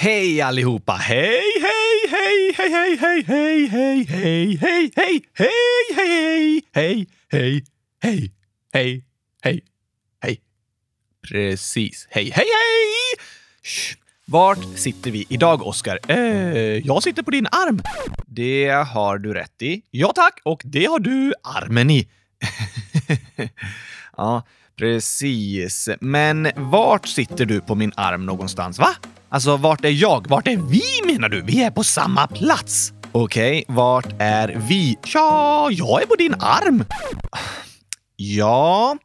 Hej allihopa! Hej, hej, hej, hej, hej, hej, hej, hej, hej, hej, hej, hej, hej, hej, hej, hej, hej, hej. Precis. Hej, hej, hej! Vart sitter vi idag, Oskar? Jag sitter på din arm. Det har du rätt i. Ja, tack. Och det har du armen i. ja, precis. Men vart sitter du på min arm någonstans, va? Alltså, vart är jag? Vart är vi menar du? Vi är på samma plats. Okej, vart är vi? Ja, jag är på din arm. Ja,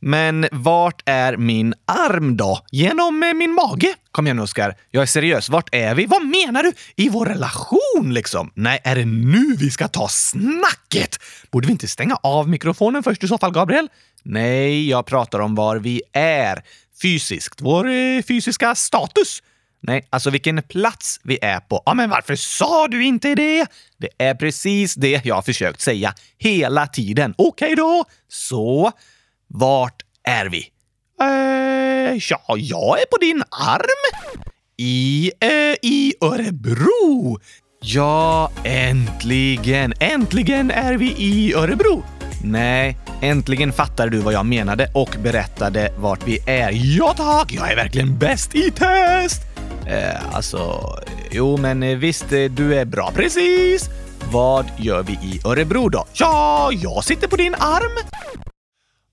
men vart är min arm då? Genom eh, min mage? Kom igen Oskar, jag är seriös. Vart är vi? Vad menar du? I vår relation liksom? Nej, är det nu vi ska ta snacket? Borde vi inte stänga av mikrofonen först i så fall, Gabriel? Nej, jag pratar om var vi är fysiskt. Vår eh, fysiska status. Nej, alltså vilken plats vi är på. Ja, men varför sa du inte det? Det är precis det jag har försökt säga hela tiden. Okej då. Så, vart är vi? Eh, ja, jag är på din arm. I, eh, i Örebro. Ja, äntligen. Äntligen är vi i Örebro. Nej, äntligen fattar du vad jag menade och berättade vart vi är. Ja tack, jag är verkligen bäst i test! Eh, alltså, jo men eh, visst, eh, du är bra. Precis! Vad gör vi i Örebro då? Ja, jag sitter på din arm.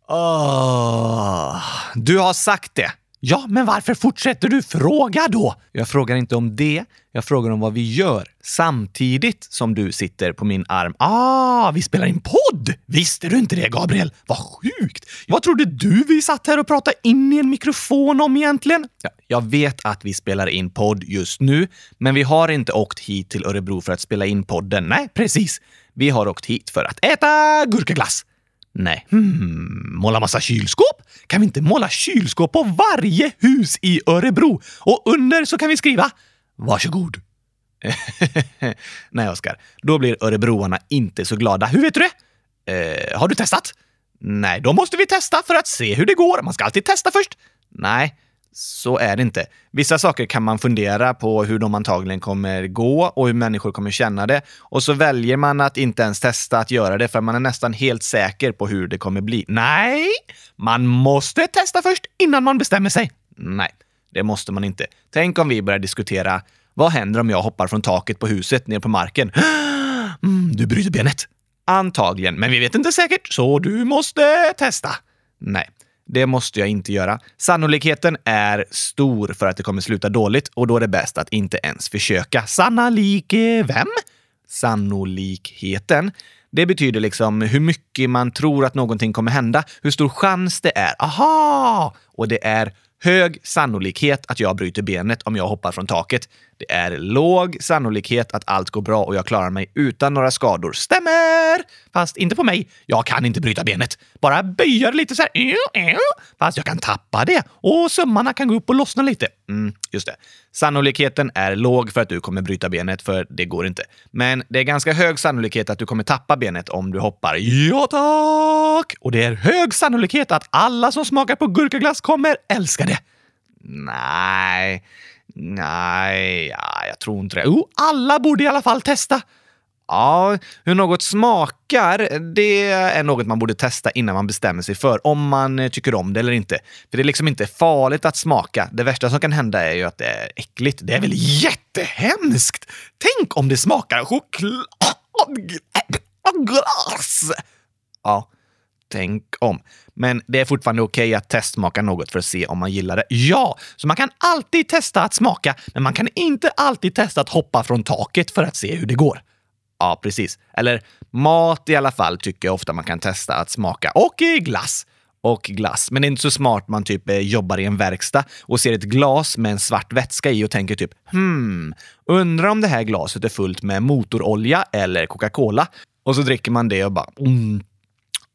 Oh, du har sagt det. Ja, men varför fortsätter du fråga då? Jag frågar inte om det. Jag frågar om vad vi gör samtidigt som du sitter på min arm. Ah, vi spelar in podd! Visste du inte det, Gabriel? Vad sjukt! Vad trodde du vi satt här och pratade in i en mikrofon om egentligen? Ja, jag vet att vi spelar in podd just nu, men vi har inte åkt hit till Örebro för att spela in podden. Nej, precis. Vi har åkt hit för att äta gurkaglass. Nej. Hmm, måla massa kylskåp? Kan vi inte måla kylskåp på varje hus i Örebro? Och under så kan vi skriva “Varsågod”. Nej, Oskar. Då blir örebroarna inte så glada. Hur vet du det? Eh, har du testat? Nej, då måste vi testa för att se hur det går. Man ska alltid testa först. Nej, så är det inte. Vissa saker kan man fundera på hur de antagligen kommer gå och hur människor kommer känna det. Och så väljer man att inte ens testa att göra det för man är nästan helt säker på hur det kommer bli. Nej, man måste testa först innan man bestämmer sig. Nej, det måste man inte. Tänk om vi börjar diskutera vad händer om jag hoppar från taket på huset ner på marken? Mm, du bryter benet. Antagligen, men vi vet inte säkert, så du måste testa. Nej. Det måste jag inte göra. Sannolikheten är stor för att det kommer sluta dåligt och då är det bäst att inte ens försöka. Sannolik eh, vem? Sannolikheten. Det betyder liksom hur mycket man tror att någonting kommer hända, hur stor chans det är. Aha! Och det är hög sannolikhet att jag bryter benet om jag hoppar från taket. Det är låg sannolikhet att allt går bra och jag klarar mig utan några skador. Stämmer! Fast inte på mig. Jag kan inte bryta benet. Bara böja det lite så här. Fast jag kan tappa det och sömmarna kan gå upp och lossna lite. Mm, just det. Sannolikheten är låg för att du kommer bryta benet, för det går inte. Men det är ganska hög sannolikhet att du kommer tappa benet om du hoppar. Ja, tack! Och det är hög sannolikhet att alla som smakar på gurkaglass kommer älska det. Nej, nej, ja, jag tror inte det. Jo, alla borde i alla fall testa. Ja, hur något smakar, det är något man borde testa innan man bestämmer sig för om man eh, tycker om det eller inte. För det är liksom inte farligt att smaka. Det värsta som kan hända är ju att det är äckligt. Det är väl jättehemskt? Tänk om det smakar chokladglass! Äh, äh, ja, tänk om. Men det är fortfarande okej okay att testsmaka något för att se om man gillar det. Ja, så man kan alltid testa att smaka, men man kan inte alltid testa att hoppa från taket för att se hur det går. Ja, precis. Eller mat i alla fall tycker jag ofta man kan testa att smaka. Och glass. Och glass. Men det är inte så smart man typ eh, jobbar i en verkstad och ser ett glas med en svart vätska i och tänker typ hmm, undrar om det här glaset är fullt med motorolja eller Coca-Cola. Och så dricker man det och bara mm,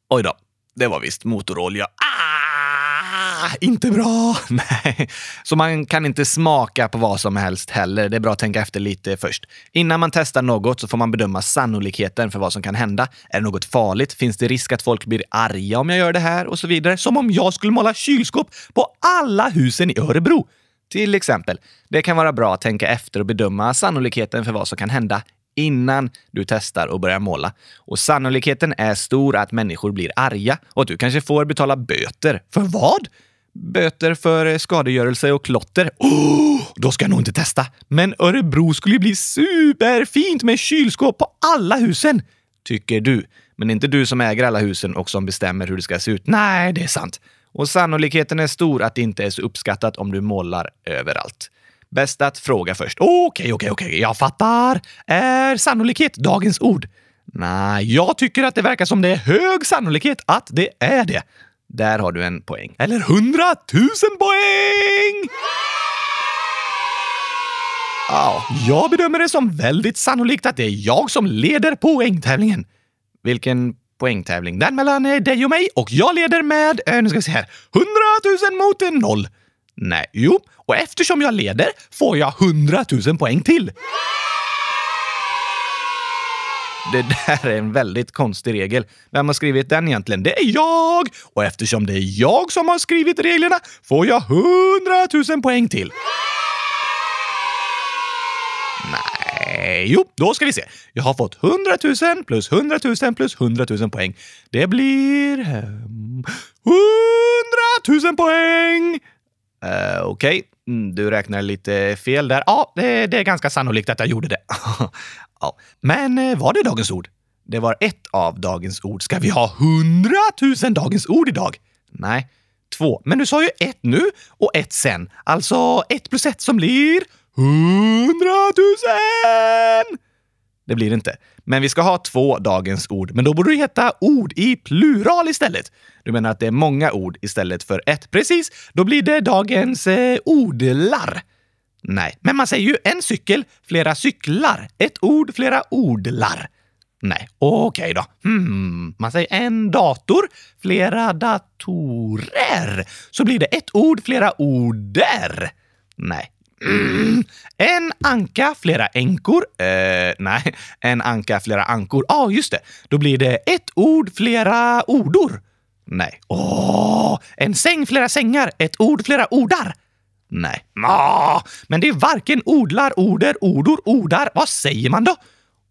oj då, det var visst motorolja. Ah, inte bra! Nej. Så man kan inte smaka på vad som helst heller. Det är bra att tänka efter lite först. Innan man testar något så får man bedöma sannolikheten för vad som kan hända. Är det något farligt? Finns det risk att folk blir arga om jag gör det här? Och så vidare. Som om jag skulle måla kylskåp på alla husen i Örebro. Till exempel, det kan vara bra att tänka efter och bedöma sannolikheten för vad som kan hända innan du testar och börjar måla. Och sannolikheten är stor att människor blir arga och att du kanske får betala böter. För vad? Böter för eh, skadegörelse och klotter. Oh, då ska jag nog inte testa. Men Örebro skulle bli superfint med kylskåp på alla husen. Tycker du. Men det är inte du som äger alla husen och som bestämmer hur det ska se ut. Nej, det är sant. Och sannolikheten är stor att det inte är så uppskattat om du målar överallt. Bäst att fråga först. Okej, okej, okej, jag fattar. Är sannolikhet dagens ord? Nej, jag tycker att det verkar som det är hög sannolikhet att det är det. Där har du en poäng. Eller hundratusen poäng! Ja, jag bedömer det som väldigt sannolikt att det är jag som leder poängtävlingen. Vilken poängtävling? Den mellan dig och mig och jag leder med, eh, nu ska vi se här, hundratusen mot en noll. Nej, jo, och eftersom jag leder får jag 100 000 poäng till. Det där är en väldigt konstig regel. Vem har skrivit den egentligen? Det är jag! Och eftersom det är jag som har skrivit reglerna får jag 100 000 poäng till. Nej, jo, då ska vi se. Jag har fått 100 000 plus 100 000 plus 100 000 poäng. Det blir... Ehm, 100 000 poäng! Uh, Okej, okay. Mm, du räknar lite fel där. Ja, det, det är ganska sannolikt att jag gjorde det. ja. Men eh, var det dagens ord? Det var ett av dagens ord. Ska vi ha hundratusen dagens ord idag? Nej, två. Men du sa ju ett nu och ett sen. Alltså ett plus ett som blir hundratusen! Det blir det inte. Men vi ska ha två dagens ord. Men då borde det heta ord i plural istället. Du menar att det är många ord istället för ett? Precis. Då blir det dagens eh, odlar. Nej, men man säger ju en cykel, flera cyklar. Ett ord, flera odlar. Nej, okej okay då. Hmm. Man säger en dator, flera datorer. Så blir det ett ord, flera order. Nej, Mm. En anka, flera änkor. Eh, nej, en anka, flera ankor. Ja, ah, just det. Då blir det ett ord, flera ordor. Nej. Åh, en säng, flera sängar. Ett ord, flera ordar. Nej. Ah, men det är varken odlar, order, ordor, ordar. Vad säger man då?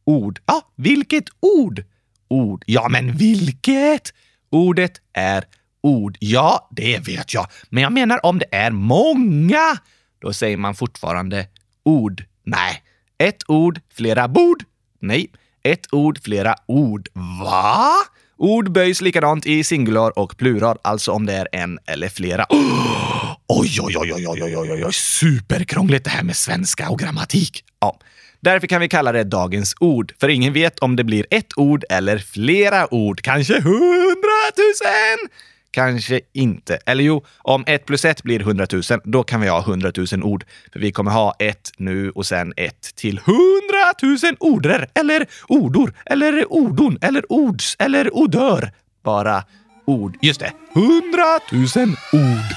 Ord. Ja, vilket ord? Ord. Ja, men vilket? Ordet är ord. Ja, det vet jag. Men jag menar om det är många då säger man fortfarande ord. Nej. Ett ord, flera bord. Nej. Ett ord, flera ord. Va? Ord böjs likadant i singular och plural, alltså om det är en eller flera. Oh! Oj, oj, oj, oj, oj, oj, oj, oj, superkrångligt det här med svenska och grammatik. Ja, därför kan vi kalla det dagens ord, för ingen vet om det blir ett ord eller flera ord, kanske hundratusen! Kanske inte. Eller jo, om 1 plus 1 blir 100 000, då kan vi ha 100 000 ord. För vi kommer ha ett nu och sen ett till 100 000 order, eller ordor, eller ordon, eller ords, eller odör. Bara ord. Just det, 100 000 ord.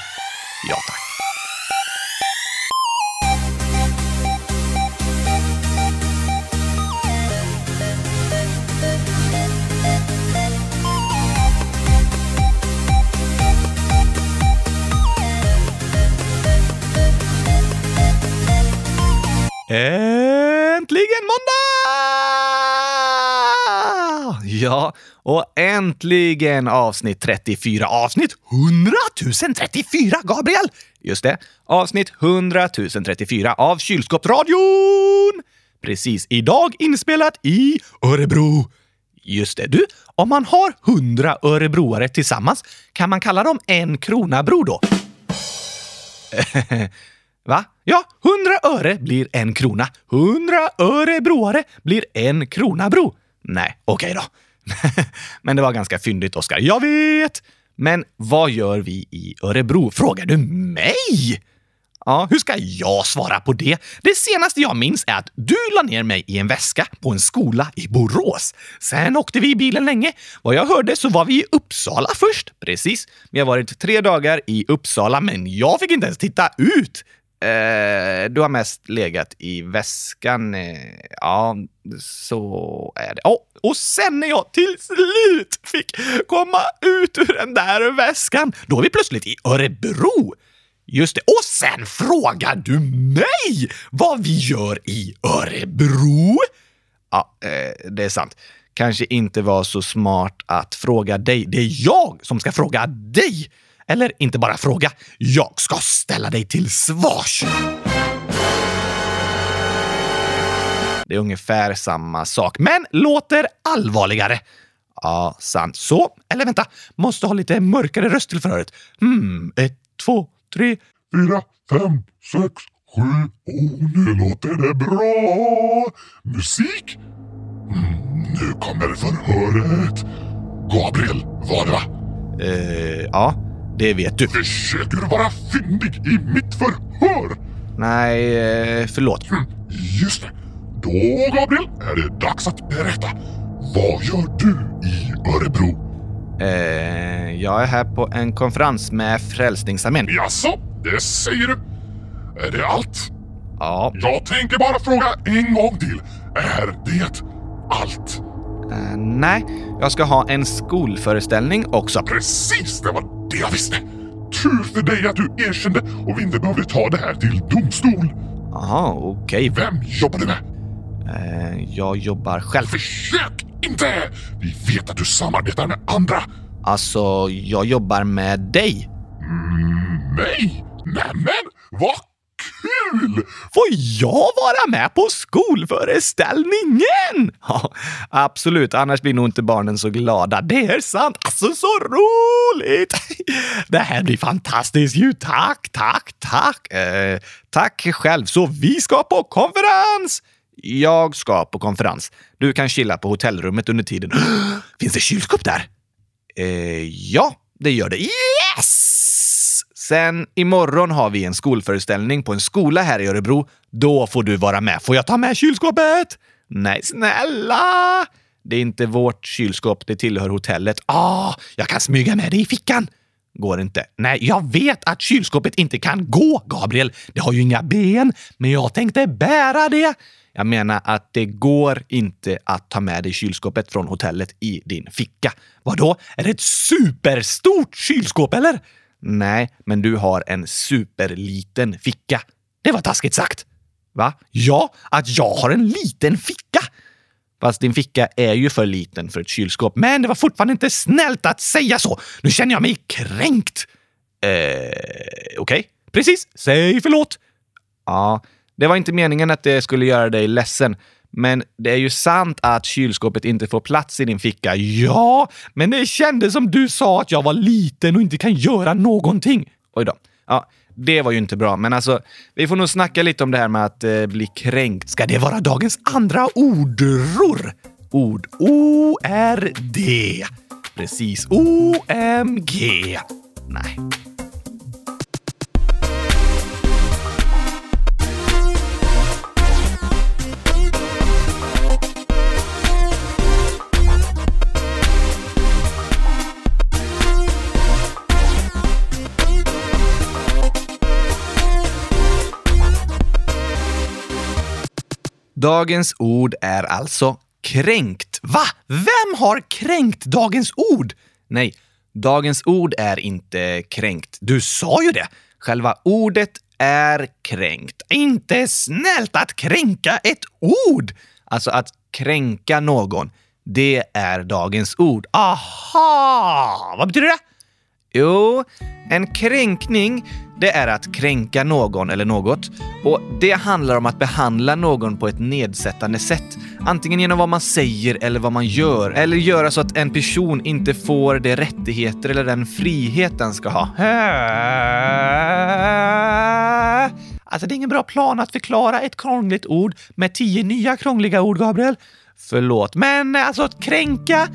Ja, tack. Ja, och äntligen avsnitt 34. Avsnitt 100 034, Gabriel! Just det, avsnitt 100 034 av Kylskåpsradion! Precis idag inspelat i Örebro. Just det, du. Om man har 100 örebroare tillsammans, kan man kalla dem en kronabro då? Va? Ja, 100 öre blir en krona. 100 öre broare blir en kronabro. Nej, okej okay då. Men det var ganska fyndigt, Oskar. Jag vet! Men vad gör vi i Örebro? Frågar du mig? Ja, hur ska jag svara på det? Det senaste jag minns är att du la ner mig i en väska på en skola i Borås. Sen åkte vi i bilen länge. Vad jag hörde så var vi i Uppsala först. Precis. Vi har varit tre dagar i Uppsala, men jag fick inte ens titta ut. Eh, du har mest legat i väskan. Eh, ja, så är det. Oh, och sen när jag till slut fick komma ut ur den där väskan, då är vi plötsligt i Örebro. Just det. Och sen frågar du mig vad vi gör i Örebro? Ja, eh, det är sant. Kanske inte var så smart att fråga dig. Det är jag som ska fråga dig! Eller inte bara fråga, jag ska ställa dig till svars! Det är ungefär samma sak, men låter allvarligare. Ja, sant. Så, eller vänta, måste ha lite mörkare röst till förhöret. Hmm, ett, två, tre, fyra, fem, sex, sju. Oh, nu låter det bra! Musik? Mm, nu kommer förhöret. Gabriel var det va? Eh, ja, det vet du. Försöker du vara fyndig i mitt förhör? Nej, eh, förlåt. Hm, just det. Då, Gabriel, är det dags att berätta. Vad gör du i Örebro? Eh, jag är här på en konferens med Frälsningsarmén. Jaså, det säger du? Är det allt? Ja. Jag tänker bara fråga en gång till. Är det allt? Eh, nej, jag ska ha en skolföreställning också. Precis, det var det jag visste. Tur för dig att du erkände och vi inte behövde ta det här till domstol. Jaha, okej. Vem jobbar du med? Eh, jag jobbar själv. Försök inte! Vi vet att du samarbetar med andra. Alltså, jag jobbar med dig. Mm, mig? Nämen, vad kul! Får jag vara med på skolföreställningen? Ja, absolut. Annars blir nog inte barnen så glada. Det är sant. Alltså, så roligt! Det här blir fantastiskt ju. Tack, tack, tack. Eh, tack själv. Så vi ska på konferens! Jag ska på konferens. Du kan chilla på hotellrummet under tiden. Finns det kylskåp där? Eh, ja, det gör det. Yes! Sen imorgon har vi en skolföreställning på en skola här i Örebro. Då får du vara med. Får jag ta med kylskåpet? Nej, snälla! Det är inte vårt kylskåp, det tillhör hotellet. Ah, jag kan smyga med det i fickan. Går inte. Nej, jag vet att kylskåpet inte kan gå, Gabriel. Det har ju inga ben, men jag tänkte bära det. Jag menar att det går inte att ta med dig kylskåpet från hotellet i din ficka. Vadå? Är det ett superstort kylskåp eller? Nej, men du har en superliten ficka. Det var taskigt sagt. Va? Ja, att jag har en liten ficka. Fast din ficka är ju för liten för ett kylskåp. Men det var fortfarande inte snällt att säga så. Nu känner jag mig kränkt. Eh, okej. Okay. Precis. Säg förlåt. Ja, det var inte meningen att det skulle göra dig ledsen. Men det är ju sant att kylskåpet inte får plats i din ficka. Ja, men det kändes som du sa att jag var liten och inte kan göra någonting. Oj då. Ja, det var ju inte bra, men alltså, vi får nog snacka lite om det här med att eh, bli kränkt. Ska det vara dagens andra ordror? Ord O-R-D. Precis. O-M-G. Nej. Dagens ord är alltså kränkt. Va? Vem har kränkt dagens ord? Nej, dagens ord är inte kränkt. Du sa ju det. Själva ordet är kränkt. Inte snällt att kränka ett ord! Alltså att kränka någon, det är dagens ord. Aha! Vad betyder det? Jo, en kränkning, det är att kränka någon eller något. Och det handlar om att behandla någon på ett nedsättande sätt. Antingen genom vad man säger eller vad man gör. Eller göra så att en person inte får de rättigheter eller den frihet den ska ha. Alltså, det är ingen bra plan att förklara ett krångligt ord med tio nya krångliga ord, Gabriel. Förlåt, men alltså att kränka,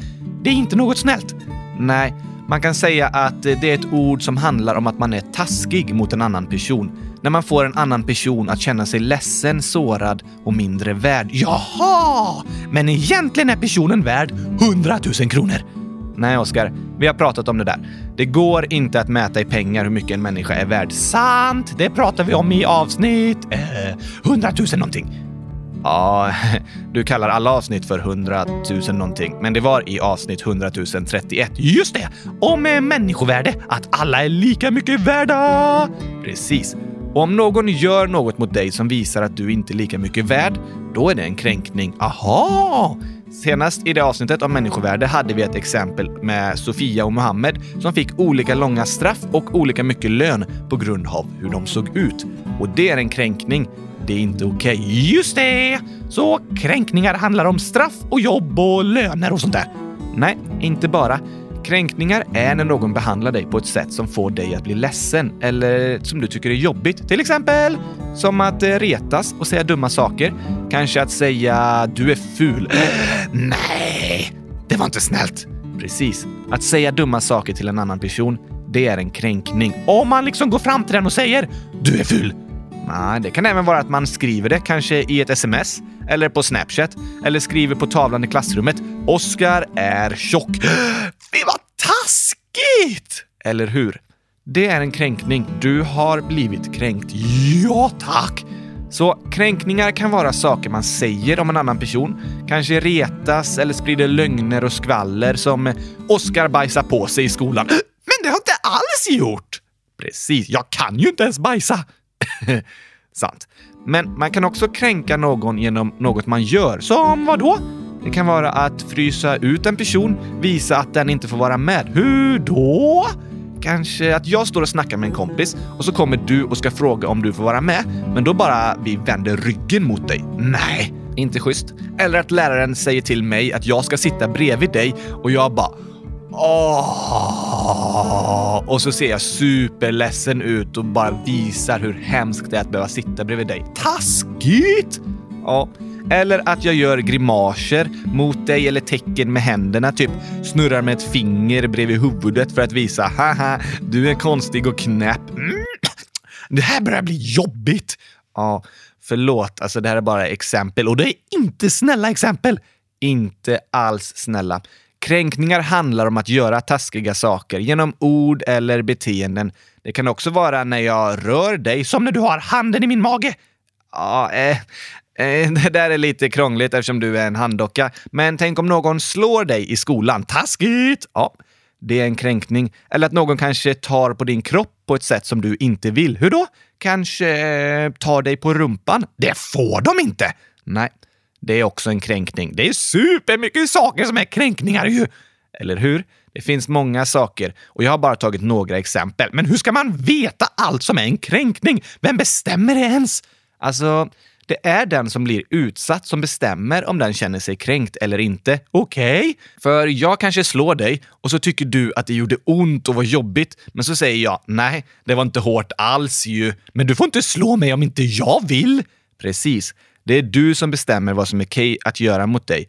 det är inte något snällt. Nej, man kan säga att eh, det är ett ord som handlar om att man är taskig mot en annan person. När man får en annan person att känna sig ledsen, sårad och mindre värd. Jaha! Men egentligen är personen värd 100 000 kronor. Nej, Oskar. Vi har pratat om det där. Det går inte att mäta i pengar hur mycket en människa är värd. Sant! Det pratar vi om i avsnitt eh, 100 000 någonting. Ja, du kallar alla avsnitt för 100 000 någonting, men det var i avsnitt 100 031. Just det! Om människovärde, att alla är lika mycket värda! Precis. Och om någon gör något mot dig som visar att du inte är lika mycket värd, då är det en kränkning. Aha! Senast i det avsnittet om människovärde hade vi ett exempel med Sofia och Mohammed som fick olika långa straff och olika mycket lön på grund av hur de såg ut. Och det är en kränkning. Det är inte okej. Okay. Just det! Så kränkningar handlar om straff och jobb och löner och sånt där? Nej, inte bara. Kränkningar är när någon behandlar dig på ett sätt som får dig att bli ledsen eller som du tycker är jobbigt. Till exempel som att eh, retas och säga dumma saker. Kanske att säga “du är ful”. Nej, det var inte snällt. Precis. Att säga dumma saker till en annan person, det är en kränkning. Om man liksom går fram till den och säger “du är ful”. Nej, det kan även vara att man skriver det, kanske i ett sms eller på Snapchat eller skriver på tavlan i klassrummet. Oskar är tjock. Fy vad taskigt! Eller hur? Det är en kränkning. Du har blivit kränkt. Ja, tack! Så kränkningar kan vara saker man säger om en annan person. Kanske retas eller sprider lögner och skvaller som “Oskar bajsar på sig i skolan”. Men det har jag inte alls gjort! Precis, jag kan ju inte ens bajsa. Sant. Men man kan också kränka någon genom något man gör. Som vad då? Det kan vara att frysa ut en person, visa att den inte får vara med. Hur då? Kanske att jag står och snackar med en kompis och så kommer du och ska fråga om du får vara med, men då bara vi vänder ryggen mot dig. Nej, inte schysst. Eller att läraren säger till mig att jag ska sitta bredvid dig och jag bara Åh! Och så ser jag superledsen ut och bara visar hur hemskt det är att behöva sitta bredvid dig. Taskigt! Ja. Eller att jag gör grimaser mot dig eller tecken med händerna, typ snurrar med ett finger bredvid huvudet för att visa haha, du är konstig och knäpp. Mm. Det här börjar bli jobbigt. Ja, förlåt, alltså det här är bara exempel och det är inte snälla exempel. Inte alls snälla. Kränkningar handlar om att göra taskiga saker genom ord eller beteenden. Det kan också vara när jag rör dig, som när du har handen i min mage. Ja, eh, eh, det där är lite krångligt eftersom du är en handdocka. Men tänk om någon slår dig i skolan. Taskigt! Ja, det är en kränkning. Eller att någon kanske tar på din kropp på ett sätt som du inte vill. Hur då? Kanske eh, tar dig på rumpan? Det får de inte! Nej. Det är också en kränkning. Det är supermycket saker som är kränkningar ju! Eller hur? Det finns många saker och jag har bara tagit några exempel. Men hur ska man veta allt som är en kränkning? Vem bestämmer det ens? Alltså, det är den som blir utsatt som bestämmer om den känner sig kränkt eller inte. Okej? Okay? För jag kanske slår dig och så tycker du att det gjorde ont och var jobbigt. Men så säger jag, nej, det var inte hårt alls ju. Men du får inte slå mig om inte jag vill. Precis. Det är du som bestämmer vad som är okej okay att göra mot dig.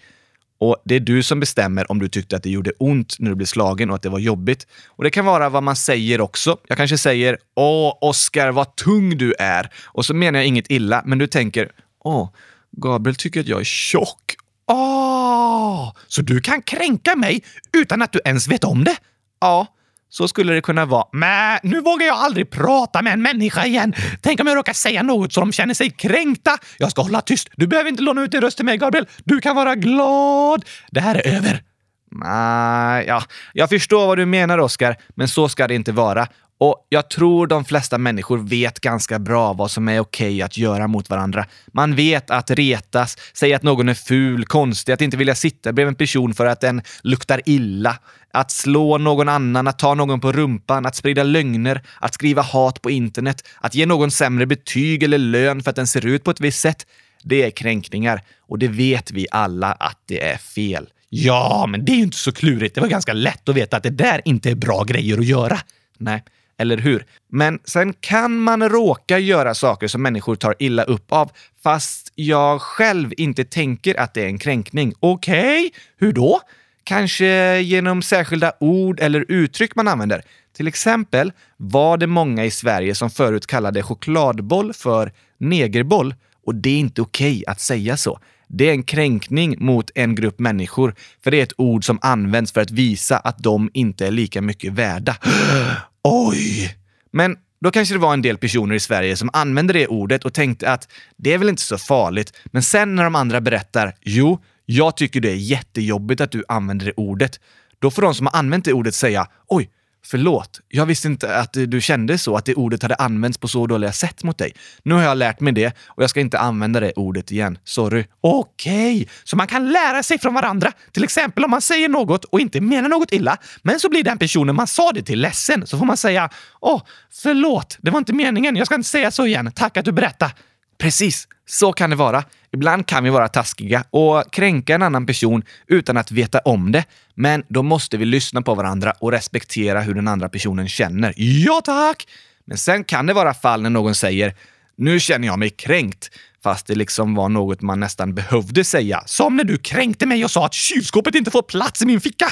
Och det är du som bestämmer om du tyckte att det gjorde ont när du blev slagen och att det var jobbigt. Och det kan vara vad man säger också. Jag kanske säger “Åh, Oskar, vad tung du är” och så menar jag inget illa, men du tänker “Åh, Gabriel tycker att jag är tjock”. Åh, så du kan kränka mig utan att du ens vet om det? Ja, så skulle det kunna vara. Men nu vågar jag aldrig prata med en människa igen. Tänk om jag råkar säga något så de känner sig kränkta. Jag ska hålla tyst. Du behöver inte låna ut din röst till mig, Gabriel. Du kan vara glad. Det här är över. Nej, ja, jag förstår vad du menar, Oskar, men så ska det inte vara. Och jag tror de flesta människor vet ganska bra vad som är okej okay att göra mot varandra. Man vet att retas, säga att någon är ful, konstig, att inte vilja sitta bredvid en person för att den luktar illa, att slå någon annan, att ta någon på rumpan, att sprida lögner, att skriva hat på internet, att ge någon sämre betyg eller lön för att den ser ut på ett visst sätt. Det är kränkningar och det vet vi alla att det är fel. Ja, men det är ju inte så klurigt. Det var ganska lätt att veta att det där inte är bra grejer att göra. Nej, eller hur? Men sen kan man råka göra saker som människor tar illa upp av, fast jag själv inte tänker att det är en kränkning. Okej, okay. hur då? Kanske genom särskilda ord eller uttryck man använder. Till exempel var det många i Sverige som förut kallade chokladboll för negerboll och det är inte okej okay att säga så. Det är en kränkning mot en grupp människor, för det är ett ord som används för att visa att de inte är lika mycket värda. Oj! Men Då kanske det var en del personer i Sverige som använde det ordet och tänkte att det är väl inte så farligt. Men sen när de andra berättar “Jo, jag tycker det är jättejobbigt att du använder det ordet”, då får de som har använt det ordet säga “Oj, Förlåt, jag visste inte att du kände så, att det ordet hade använts på så dåliga sätt mot dig. Nu har jag lärt mig det och jag ska inte använda det ordet igen. Sorry. Okej, okay. så man kan lära sig från varandra. Till exempel om man säger något och inte menar något illa, men så blir den personen man sa det till ledsen. Så får man säga “Åh, förlåt, det var inte meningen. Jag ska inte säga så igen. Tack att du berättade.” Precis, så kan det vara. Ibland kan vi vara taskiga och kränka en annan person utan att veta om det. Men då måste vi lyssna på varandra och respektera hur den andra personen känner. Ja, tack! Men sen kan det vara fall när någon säger “Nu känner jag mig kränkt” fast det liksom var något man nästan behövde säga. Som när du kränkte mig och sa att kylskåpet inte får plats i min ficka.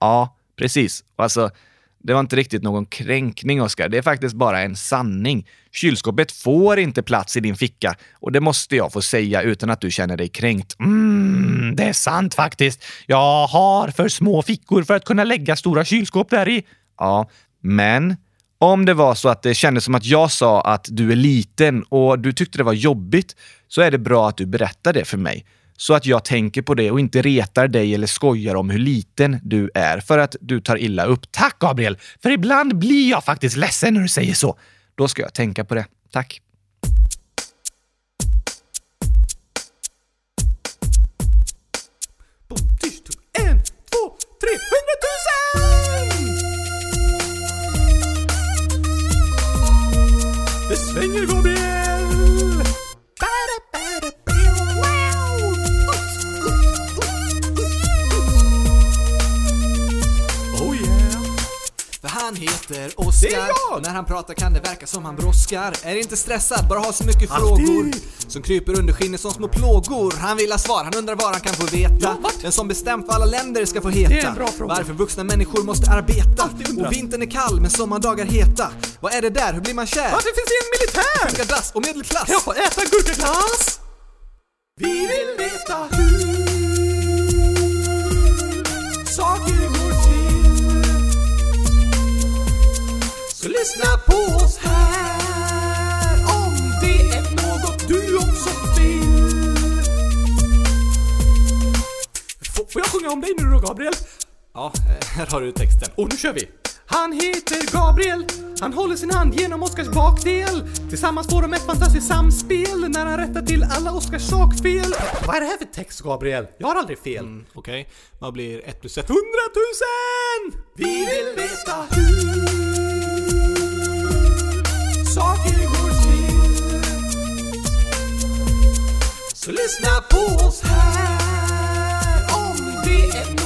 Ja, precis. Alltså, det var inte riktigt någon kränkning, Oskar. Det är faktiskt bara en sanning. Kylskåpet får inte plats i din ficka och det måste jag få säga utan att du känner dig kränkt. Mm, det är sant faktiskt. Jag har för små fickor för att kunna lägga stora kylskåp där i. Ja, men om det var så att det kändes som att jag sa att du är liten och du tyckte det var jobbigt så är det bra att du berättar det för mig så att jag tänker på det och inte retar dig eller skojar om hur liten du är för att du tar illa upp. Tack Gabriel! För ibland blir jag faktiskt ledsen när du säger så. Då ska jag tänka på det. Tack! En, två, tre, hundratusen! Det svänger Gabriel! Han heter Oskar. När han pratar kan det verka som han brådskar. Är inte stressad, bara har så mycket Alltid. frågor. Som kryper under skinnet som små plågor. Han vill ha svar, han undrar vad han kan få veta. Ja, Den som bestämt vad alla länder ska få heta. Det är en bra fråga. Varför vuxna människor måste arbeta. Och vintern är kall men sommardagar heta. Vad är det där, hur blir man kär? Varför finns det en militär? Funkar dass och medelklass. Jag får äta gurkaglass! Vi vill veta hur saker Så lyssna på oss här om det är något du också vill. Får, får jag sjunga om dig nu då, Gabriel? Ja, här har du texten. Och nu kör vi! Han heter Gabriel, han håller sin hand genom Oskars bakdel. Tillsammans får de ett fantastiskt samspel när han rättar till alla Oskars sakfel. Vad är det här för text, Gabriel? Jag har aldrig fel. Mm, Okej, vad blir ett plus ett? Hundratusen! Vi vill veta hur saker går till. Så lyssna på oss här om det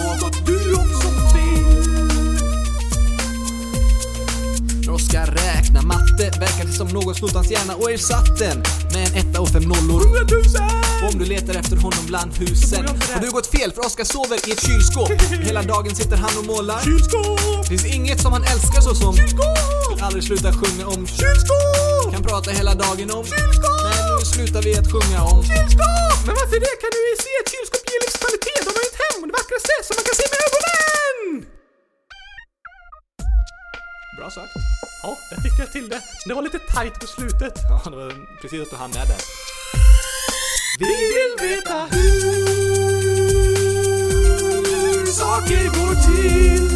När Oskar räknar matte verkar det som någon snott hans hjärna och ersatt den med en etta och fem nollor. Hundratusen! Och om du letar efter honom bland husen har du gått fel för Oskar sover i ett kylskåp. Hela dagen sitter han och målar. Kylskåp! Finns inget som han älskar så som Kylskåp! Vill aldrig sluta sjunga om Kylskåp! Kan prata hela dagen om Kylskåp! Men nu slutar vi att sjunga om Kylskåp! Men varför det? Kan du se att kylskåp ger livskvalitet? De har ju ett hem och det vackraste som man kan se med ögonen! Bra sagt. Ja, där fick jag till det. Det var lite tight på slutet. Ja, det var precis att du hann med där. Vi vill veta hur saker går till.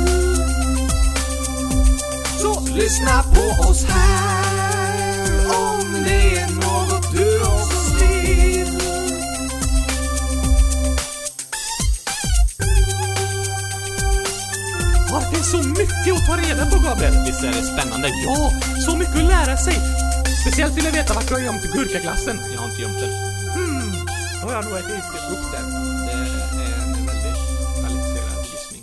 Så lyssna på oss här om det är så mycket att ta reda på, Gabriel. Visst är det spännande? Ja, så mycket att lära sig. Speciellt vill jag veta vart du har gömt gurkaglassen. Jag har inte gömt den. Hmm, då har jag nog ätit upp den. Det är en väldigt kvalificerad gissning.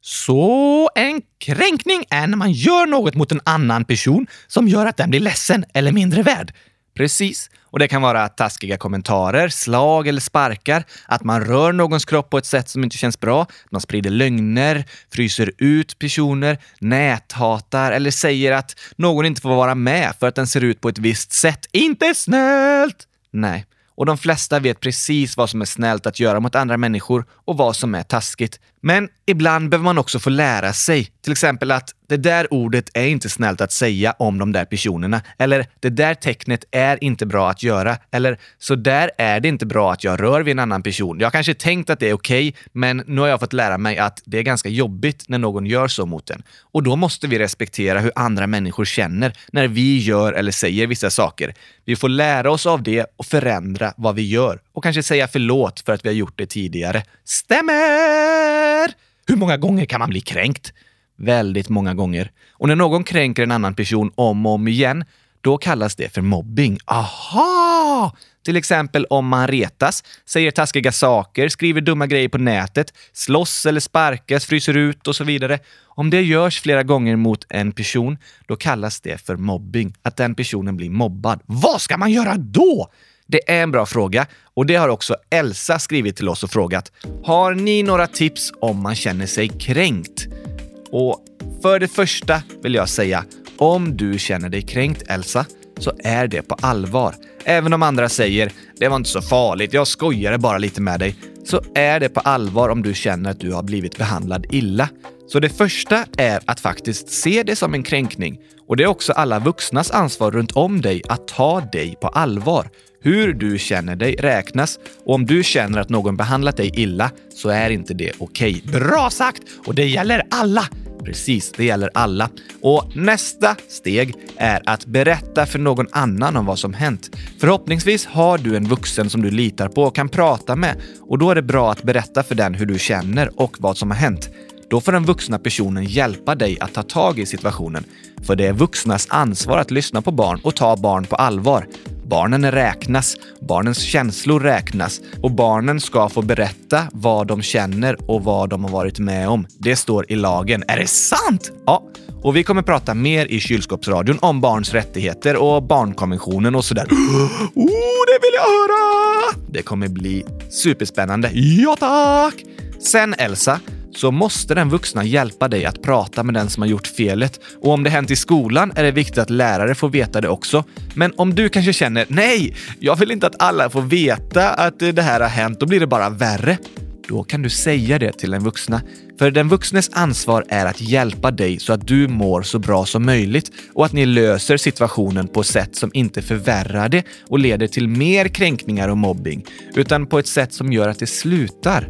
Så en kränkning är när man gör något mot en annan person som gör att den blir ledsen eller mindre värd. Precis. Och det kan vara taskiga kommentarer, slag eller sparkar, att man rör någons kropp på ett sätt som inte känns bra, att man sprider lögner, fryser ut personer, näthatar eller säger att någon inte får vara med för att den ser ut på ett visst sätt. Inte snällt! Nej. Och de flesta vet precis vad som är snällt att göra mot andra människor och vad som är taskigt. Men ibland behöver man också få lära sig, till exempel att det där ordet är inte snällt att säga om de där personerna. Eller det där tecknet är inte bra att göra. Eller så där är det inte bra att jag rör vid en annan person. Jag har kanske tänkt att det är okej, okay, men nu har jag fått lära mig att det är ganska jobbigt när någon gör så mot en. Och då måste vi respektera hur andra människor känner när vi gör eller säger vissa saker. Vi får lära oss av det och förändra vad vi gör och kanske säga förlåt för att vi har gjort det tidigare. Stämmer! Hur många gånger kan man bli kränkt? Väldigt många gånger. Och när någon kränker en annan person om och om igen, då kallas det för mobbing. Aha! Till exempel om man retas, säger taskiga saker, skriver dumma grejer på nätet, slåss eller sparkas, fryser ut och så vidare. Om det görs flera gånger mot en person, då kallas det för mobbing. Att den personen blir mobbad. Vad ska man göra då? Det är en bra fråga och det har också Elsa skrivit till oss och frågat. Har ni några tips om man känner sig kränkt? Och för det första vill jag säga, om du känner dig kränkt Elsa, så är det på allvar. Även om andra säger “det var inte så farligt, jag skojade bara lite med dig”, så är det på allvar om du känner att du har blivit behandlad illa. Så det första är att faktiskt se det som en kränkning. Och det är också alla vuxnas ansvar runt om dig att ta dig på allvar. Hur du känner dig räknas och om du känner att någon behandlat dig illa så är inte det okej. Okay. Bra sagt! Och det gäller alla! Precis, det gäller alla. Och nästa steg är att berätta för någon annan om vad som hänt. Förhoppningsvis har du en vuxen som du litar på och kan prata med och då är det bra att berätta för den hur du känner och vad som har hänt. Då får den vuxna personen hjälpa dig att ta tag i situationen. För det är vuxnas ansvar att lyssna på barn och ta barn på allvar. Barnen räknas, barnens känslor räknas och barnen ska få berätta vad de känner och vad de har varit med om. Det står i lagen. Är det sant? Ja, och vi kommer prata mer i kylskåpsradion om barns rättigheter och barnkonventionen och sådär. Oh, det vill jag höra! Det kommer bli superspännande. Ja, tack! Sen Elsa, så måste den vuxna hjälpa dig att prata med den som har gjort felet. Och om det hänt i skolan är det viktigt att lärare får veta det också. Men om du kanske känner “Nej, jag vill inte att alla får veta att det här har hänt, då blir det bara värre” då kan du säga det till den vuxna. För den vuxnes ansvar är att hjälpa dig så att du mår så bra som möjligt och att ni löser situationen på ett sätt som inte förvärrar det och leder till mer kränkningar och mobbing, utan på ett sätt som gör att det slutar.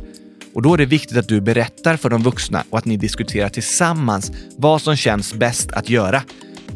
Och då är det viktigt att du berättar för de vuxna och att ni diskuterar tillsammans vad som känns bäst att göra.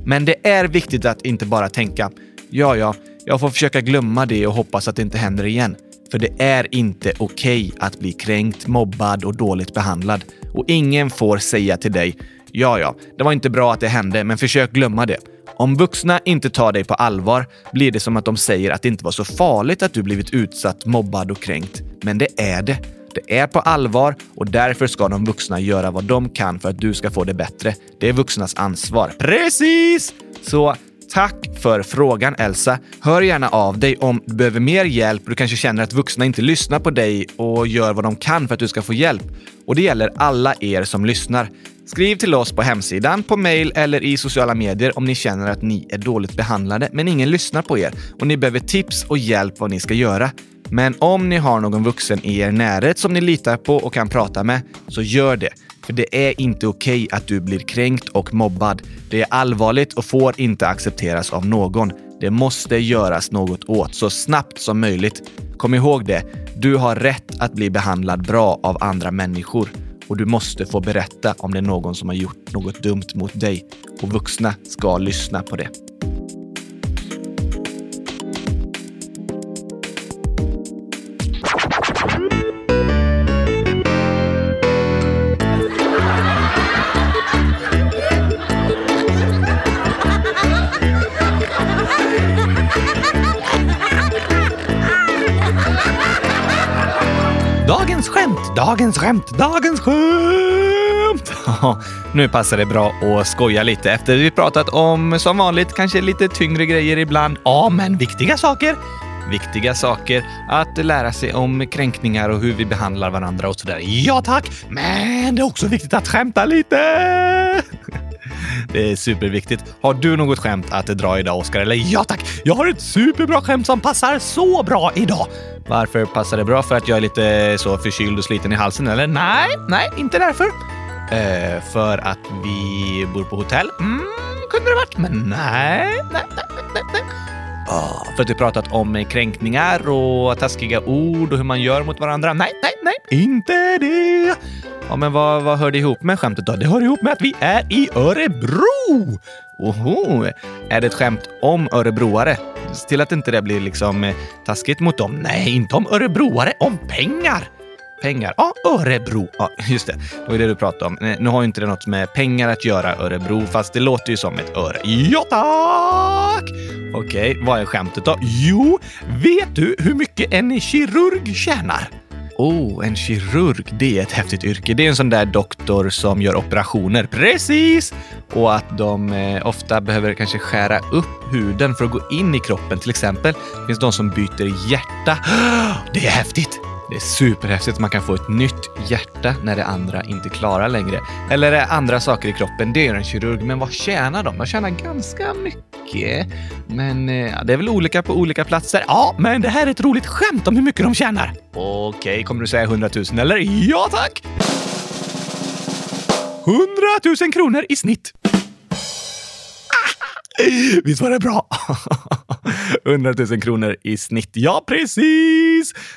Men det är viktigt att inte bara tänka “ja, ja, jag får försöka glömma det och hoppas att det inte händer igen”. För det är inte okej okay att bli kränkt, mobbad och dåligt behandlad. Och ingen får säga till dig “ja, ja, det var inte bra att det hände, men försök glömma det”. Om vuxna inte tar dig på allvar blir det som att de säger att det inte var så farligt att du blivit utsatt, mobbad och kränkt. Men det är det. Det är på allvar och därför ska de vuxna göra vad de kan för att du ska få det bättre. Det är vuxnas ansvar. Precis! Så Tack för frågan Elsa. Hör gärna av dig om du behöver mer hjälp och du kanske känner att vuxna inte lyssnar på dig och gör vad de kan för att du ska få hjälp. Och det gäller alla er som lyssnar. Skriv till oss på hemsidan, på mail eller i sociala medier om ni känner att ni är dåligt behandlade men ingen lyssnar på er och ni behöver tips och hjälp vad ni ska göra. Men om ni har någon vuxen i er närhet som ni litar på och kan prata med, så gör det. För det är inte okej okay att du blir kränkt och mobbad. Det är allvarligt och får inte accepteras av någon. Det måste göras något åt så snabbt som möjligt. Kom ihåg det, du har rätt att bli behandlad bra av andra människor och du måste få berätta om det är någon som har gjort något dumt mot dig. Och vuxna ska lyssna på det. Dagens skämt, dagens skämt, nu passar det bra att skoja lite efter vi pratat om, som vanligt, kanske lite tyngre grejer ibland. Ja, men viktiga saker. Viktiga saker att lära sig om kränkningar och hur vi behandlar varandra och sådär. Ja tack! Men det är också viktigt att skämta lite! Det är superviktigt. Har du något skämt att dra idag, Oskar? Eller ja tack! Jag har ett superbra skämt som passar så bra idag! Varför passar det bra? För att jag är lite så förkyld och sliten i halsen, eller? Nej, nej, inte därför. Eh, för att vi bor på hotell? Mm, kunde det varit, men nej, nej, nej, nej, nej. Ah, för att vi pratat om kränkningar och taskiga ord och hur man gör mot varandra? Nej, nej, nej, inte det. Ja, men vad, vad hör det ihop med skämtet då? Det hör ihop med att vi är i Örebro! Oho, är det ett skämt om örebroare? Se Till att inte det blir liksom eh, taskigt mot dem. Nej, inte om örebroare, om pengar! Pengar. Ja, Örebro. Ja, just det. Det var det du pratade om. Nu har ju inte det något med pengar att göra, Örebro, fast det låter ju som ett öre. Ja, tack! Okej, vad är skämtet då? Jo, vet du hur mycket en kirurg tjänar? Oh, en kirurg, det är ett häftigt yrke. Det är en sån där doktor som gör operationer. Precis! Och att de eh, ofta behöver kanske skära upp huden för att gå in i kroppen. Till exempel det finns de som byter hjärta. Det är häftigt! Det är superhäftigt att man kan få ett nytt hjärta när det andra inte klarar längre. Eller är andra saker i kroppen, det gör en kirurg. Men vad tjänar de? De tjänar ganska mycket. Men eh, ja, det är väl olika på olika platser. Ja, men det här är ett roligt skämt om hur mycket de tjänar. Okej, kommer du säga 100 000 eller? Ja, tack! 100 000 kronor i snitt. Visst var det bra? 100 000 kronor i snitt. Ja, precis!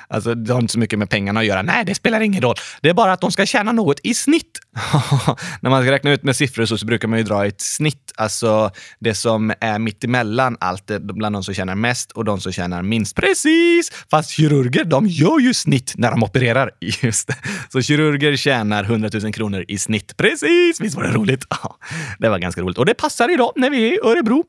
Alltså, det har inte så mycket med pengarna att göra. Nej, det spelar ingen roll. Det är bara att de ska tjäna något i snitt. När man ska räkna ut med siffror så, så brukar man ju dra ett snitt, alltså det som är mitt emellan allt, bland de som tjänar mest och de som tjänar minst. Precis! Fast kirurger, de gör ju snitt när de opererar. Just det. Så kirurger tjänar 100 000 kronor i snitt. Precis! Visst var det roligt? Ja, det var ganska roligt. Och det passar idag när vi är i Örebro.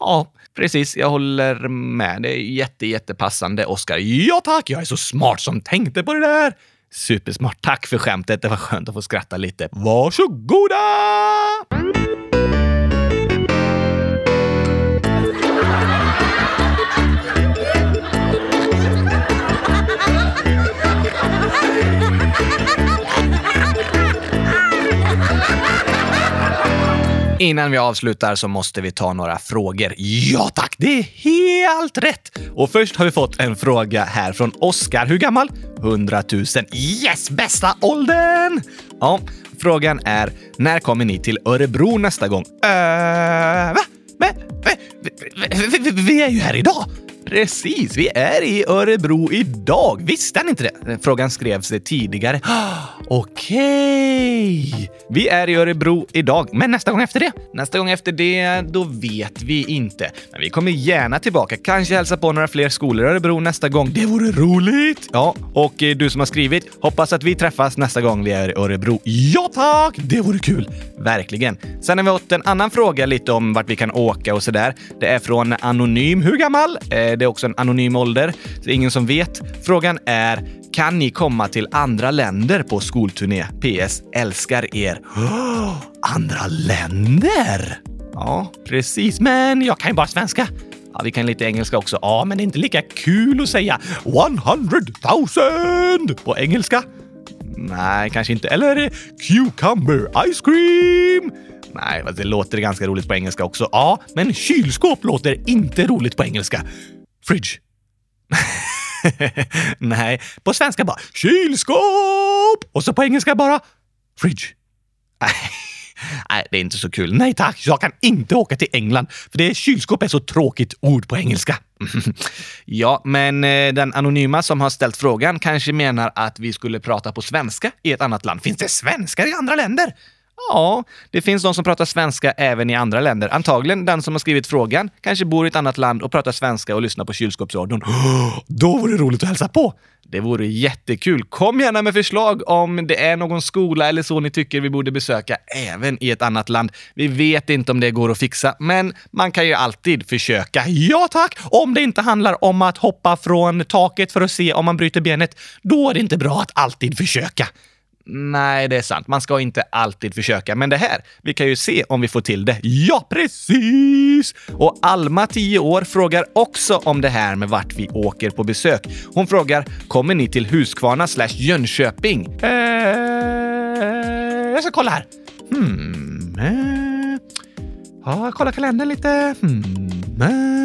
Ja, precis. Jag håller med. Det är jätte, jättepassande, Oskar. Ja tack! Jag är så smart som tänkte på det där. Supersmart. Tack för skämtet. Det var skönt att få skratta lite. Varsågoda! Innan vi avslutar så måste vi ta några frågor. Ja tack, det är helt rätt! Och först har vi fått en fråga här från Oskar. Hur gammal? 100 000. Yes, bästa åldern! Ja, frågan är när kommer ni till Örebro nästa gång? Äh, va? Men, vi, vi, vi, vi är ju här idag! Precis, vi är i Örebro idag. Visste ni inte det? Frågan skrevs tidigare. Okej! Vi är i Örebro idag, men nästa gång efter det? Nästa gång efter det, då vet vi inte. Men vi kommer gärna tillbaka. Kanske hälsa på några fler skolor i Örebro nästa gång. Det vore roligt! Ja, och eh, du som har skrivit, hoppas att vi träffas nästa gång vi är i Örebro. Ja tack! Det vore kul! Verkligen. Sen har vi fått en annan fråga lite om vart vi kan åka och sådär. Det är från Anonym. Hur gammal? Eh, det är också en anonym ålder, så det är ingen som vet. Frågan är, kan ni komma till andra länder på skolturné? PS. Älskar er. andra länder? Ja, precis. Men jag kan ju bara svenska. Ja, vi kan lite engelska också. Ja, men det är inte lika kul att säga 100 000 på engelska. Nej, kanske inte. Eller cucumber ice cream. Nej, fast det låter ganska roligt på engelska också. Ja, men kylskåp låter inte roligt på engelska. Fridge. Nej, på svenska bara kylskåp och så på engelska bara fridge. Nej, det är inte så kul. Nej tack, jag kan inte åka till England för det kylskåp är så tråkigt ord på engelska. ja, men eh, den anonyma som har ställt frågan kanske menar att vi skulle prata på svenska i ett annat land. Finns det svenskar i andra länder? Ja, det finns de som pratar svenska även i andra länder. Antagligen den som har skrivit frågan kanske bor i ett annat land och pratar svenska och lyssnar på kylskåpsradion. Då vore det roligt att hälsa på! Det vore jättekul. Kom gärna med förslag om det är någon skola eller så ni tycker vi borde besöka även i ett annat land. Vi vet inte om det går att fixa, men man kan ju alltid försöka. Ja tack! Om det inte handlar om att hoppa från taket för att se om man bryter benet, då är det inte bra att alltid försöka. Nej, det är sant. Man ska inte alltid försöka. Men det här, vi kan ju se om vi får till det. Ja, precis! Och Alma, 10 år, frågar också om det här med vart vi åker på besök. Hon frågar, kommer ni till Huskvarna slash Jönköping? Eh, jag ska kolla här. Hmm. Eh, ja, kolla kalendern lite. Hmm. Eh,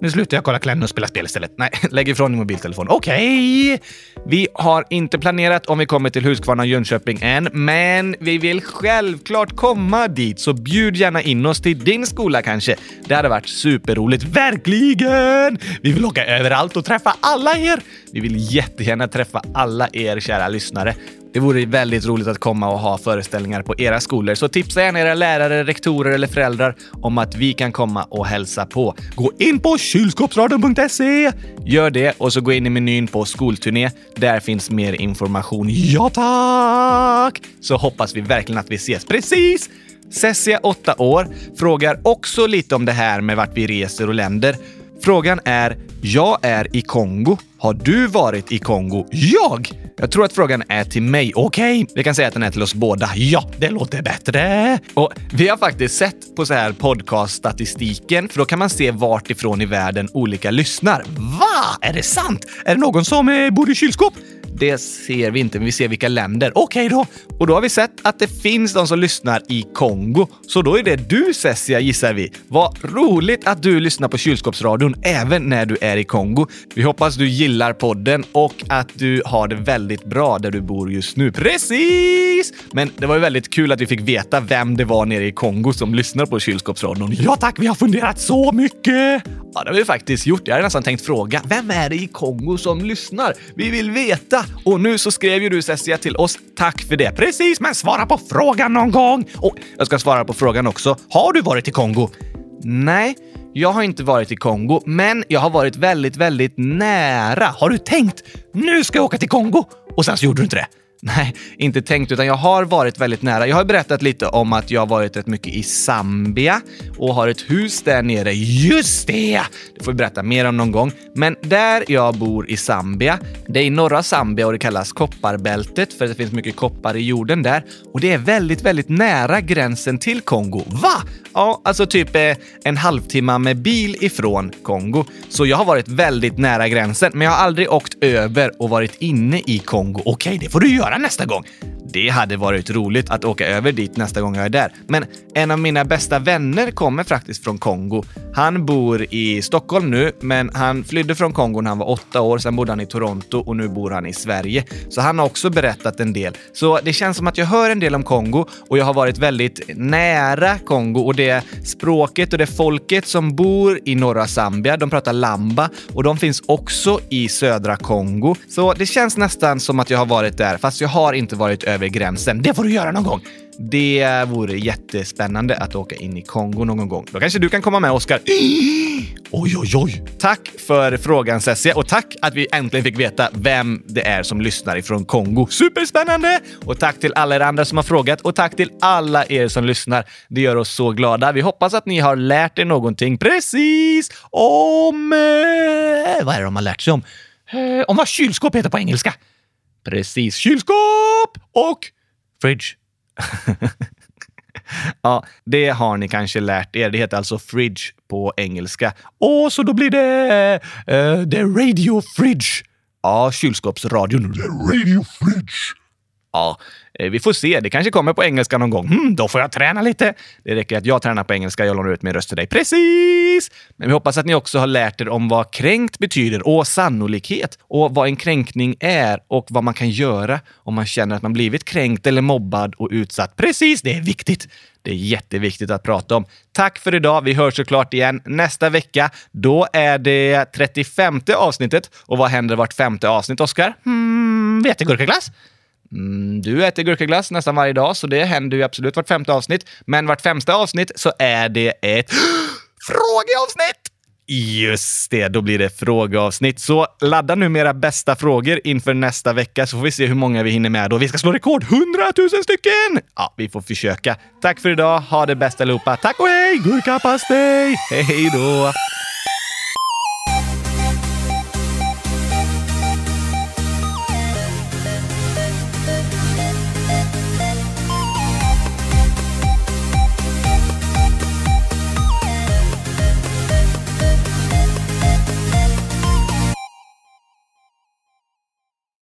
nu slutar jag kolla kläder och spela spel istället. Nej, lägg ifrån din mobiltelefon. Okej! Vi har inte planerat om vi kommer till Huskvarna och Jönköping än, men vi vill självklart komma dit, så bjud gärna in oss till din skola kanske. Det hade varit superroligt. Verkligen! Vi vill åka överallt och träffa alla er. Vi vill jättegärna träffa alla er kära lyssnare. Det vore väldigt roligt att komma och ha föreställningar på era skolor, så tipsa gärna era lärare, rektorer eller föräldrar om att vi kan komma och hälsa på. Gå in på kylskåpsradion.se! Gör det och så gå in i menyn på skolturné. Där finns mer information. Ja, tack! Så hoppas vi verkligen att vi ses. Precis! Cessia, 8 år, frågar också lite om det här med vart vi reser och länder. Frågan är, jag är i Kongo. Har du varit i Kongo? Jag? Jag tror att frågan är till mig. Okej, okay. vi kan säga att den är till oss båda. Ja, det låter bättre. Och vi har faktiskt sett på så här podcaststatistiken, för då kan man se vart ifrån i världen olika lyssnar. Va? Är det sant? Är det någon som eh, bor i kylskåp? Det ser vi inte, men vi ser vilka länder. Okej okay då. Och då har vi sett att det finns de som lyssnar i Kongo. Så då är det du Cessia gissar vi. Vad roligt att du lyssnar på kylskåpsradion även när du är i Kongo. Vi hoppas du gillar podden och att du har det väldigt bra där du bor just nu. Precis! Men det var ju väldigt kul att vi fick veta vem det var nere i Kongo som lyssnar på kylskåpsradion. Ja tack, vi har funderat så mycket! Ja, det har vi faktiskt gjort. Jag hade nästan tänkt fråga, vem är det i Kongo som lyssnar? Vi vill veta! Och nu så skrev ju du Cessia till oss. Tack för det. Precis, men svara på frågan någon gång! Och jag ska svara på frågan också. Har du varit i Kongo? Nej, jag har inte varit i Kongo, men jag har varit väldigt, väldigt nära. Har du tänkt? Nu ska jag åka till Kongo! Och sen så gjorde du inte det. Nej, inte tänkt, utan jag har varit väldigt nära. Jag har berättat lite om att jag har varit rätt mycket i Zambia och har ett hus där nere. Just det! Det får vi berätta mer om någon gång. Men där jag bor i Zambia, det är i norra Zambia och det kallas kopparbältet för det finns mycket koppar i jorden där. Och det är väldigt, väldigt nära gränsen till Kongo. Va? Ja, alltså typ eh, en halvtimme med bil ifrån Kongo. Så jag har varit väldigt nära gränsen, men jag har aldrig åkt över och varit inne i Kongo. Okej, det får du göra göra nästa gång. Det hade varit roligt att åka över dit nästa gång jag är där. Men en av mina bästa vänner kommer faktiskt från Kongo. Han bor i Stockholm nu, men han flydde från Kongo när han var åtta år. Sen bodde han i Toronto och nu bor han i Sverige. Så han har också berättat en del. Så det känns som att jag hör en del om Kongo och jag har varit väldigt nära Kongo och det språket och det folket som bor i norra Zambia, de pratar lamba och de finns också i södra Kongo. Så det känns nästan som att jag har varit där, fast jag har inte varit över gränsen. Det får du göra någon gång. Det vore jättespännande att åka in i Kongo någon gång. Då kanske du kan komma med, Oskar. Oj, oj, oj! Tack för frågan, Cessia, och tack att vi äntligen fick veta vem det är som lyssnar ifrån Kongo. Superspännande! Och tack till alla er andra som har frågat och tack till alla er som lyssnar. Det gör oss så glada. Vi hoppas att ni har lärt er någonting precis om... Eh, vad är det de har lärt sig om? Eh, om vad kylskåp heter på engelska. Precis. Kylskåp och fridge. ja, det har ni kanske lärt er. Det heter alltså fridge på engelska. Och så då blir det... Uh, det radio fridge. Ja, kylskåpsradion. The radio fridge. Ja, Eh, vi får se. Det kanske kommer på engelska någon gång. Hmm, då får jag träna lite. Det räcker att jag tränar på engelska. Jag lånar ut min röst till dig. Precis! Men vi hoppas att ni också har lärt er om vad kränkt betyder och sannolikhet och vad en kränkning är och vad man kan göra om man känner att man blivit kränkt eller mobbad och utsatt. Precis, det är viktigt. Det är jätteviktigt att prata om. Tack för idag. Vi hörs såklart igen nästa vecka. Då är det 35 avsnittet. Och vad händer vart femte avsnitt, Oskar? Hmm, vetegurkaglass? Mm, du äter gurkaglass nästan varje dag, så det händer ju absolut vart femte avsnitt. Men vart femte avsnitt så är det ett frågeavsnitt! Just det, då blir det frågeavsnitt. Så ladda nu mera bästa frågor inför nästa vecka så får vi se hur många vi hinner med. Och vi ska slå rekord! 100 000 stycken! Ja, vi får försöka. Tack för idag. Ha det bästa allihopa. Tack och hej! Gurkapastej! Hej då!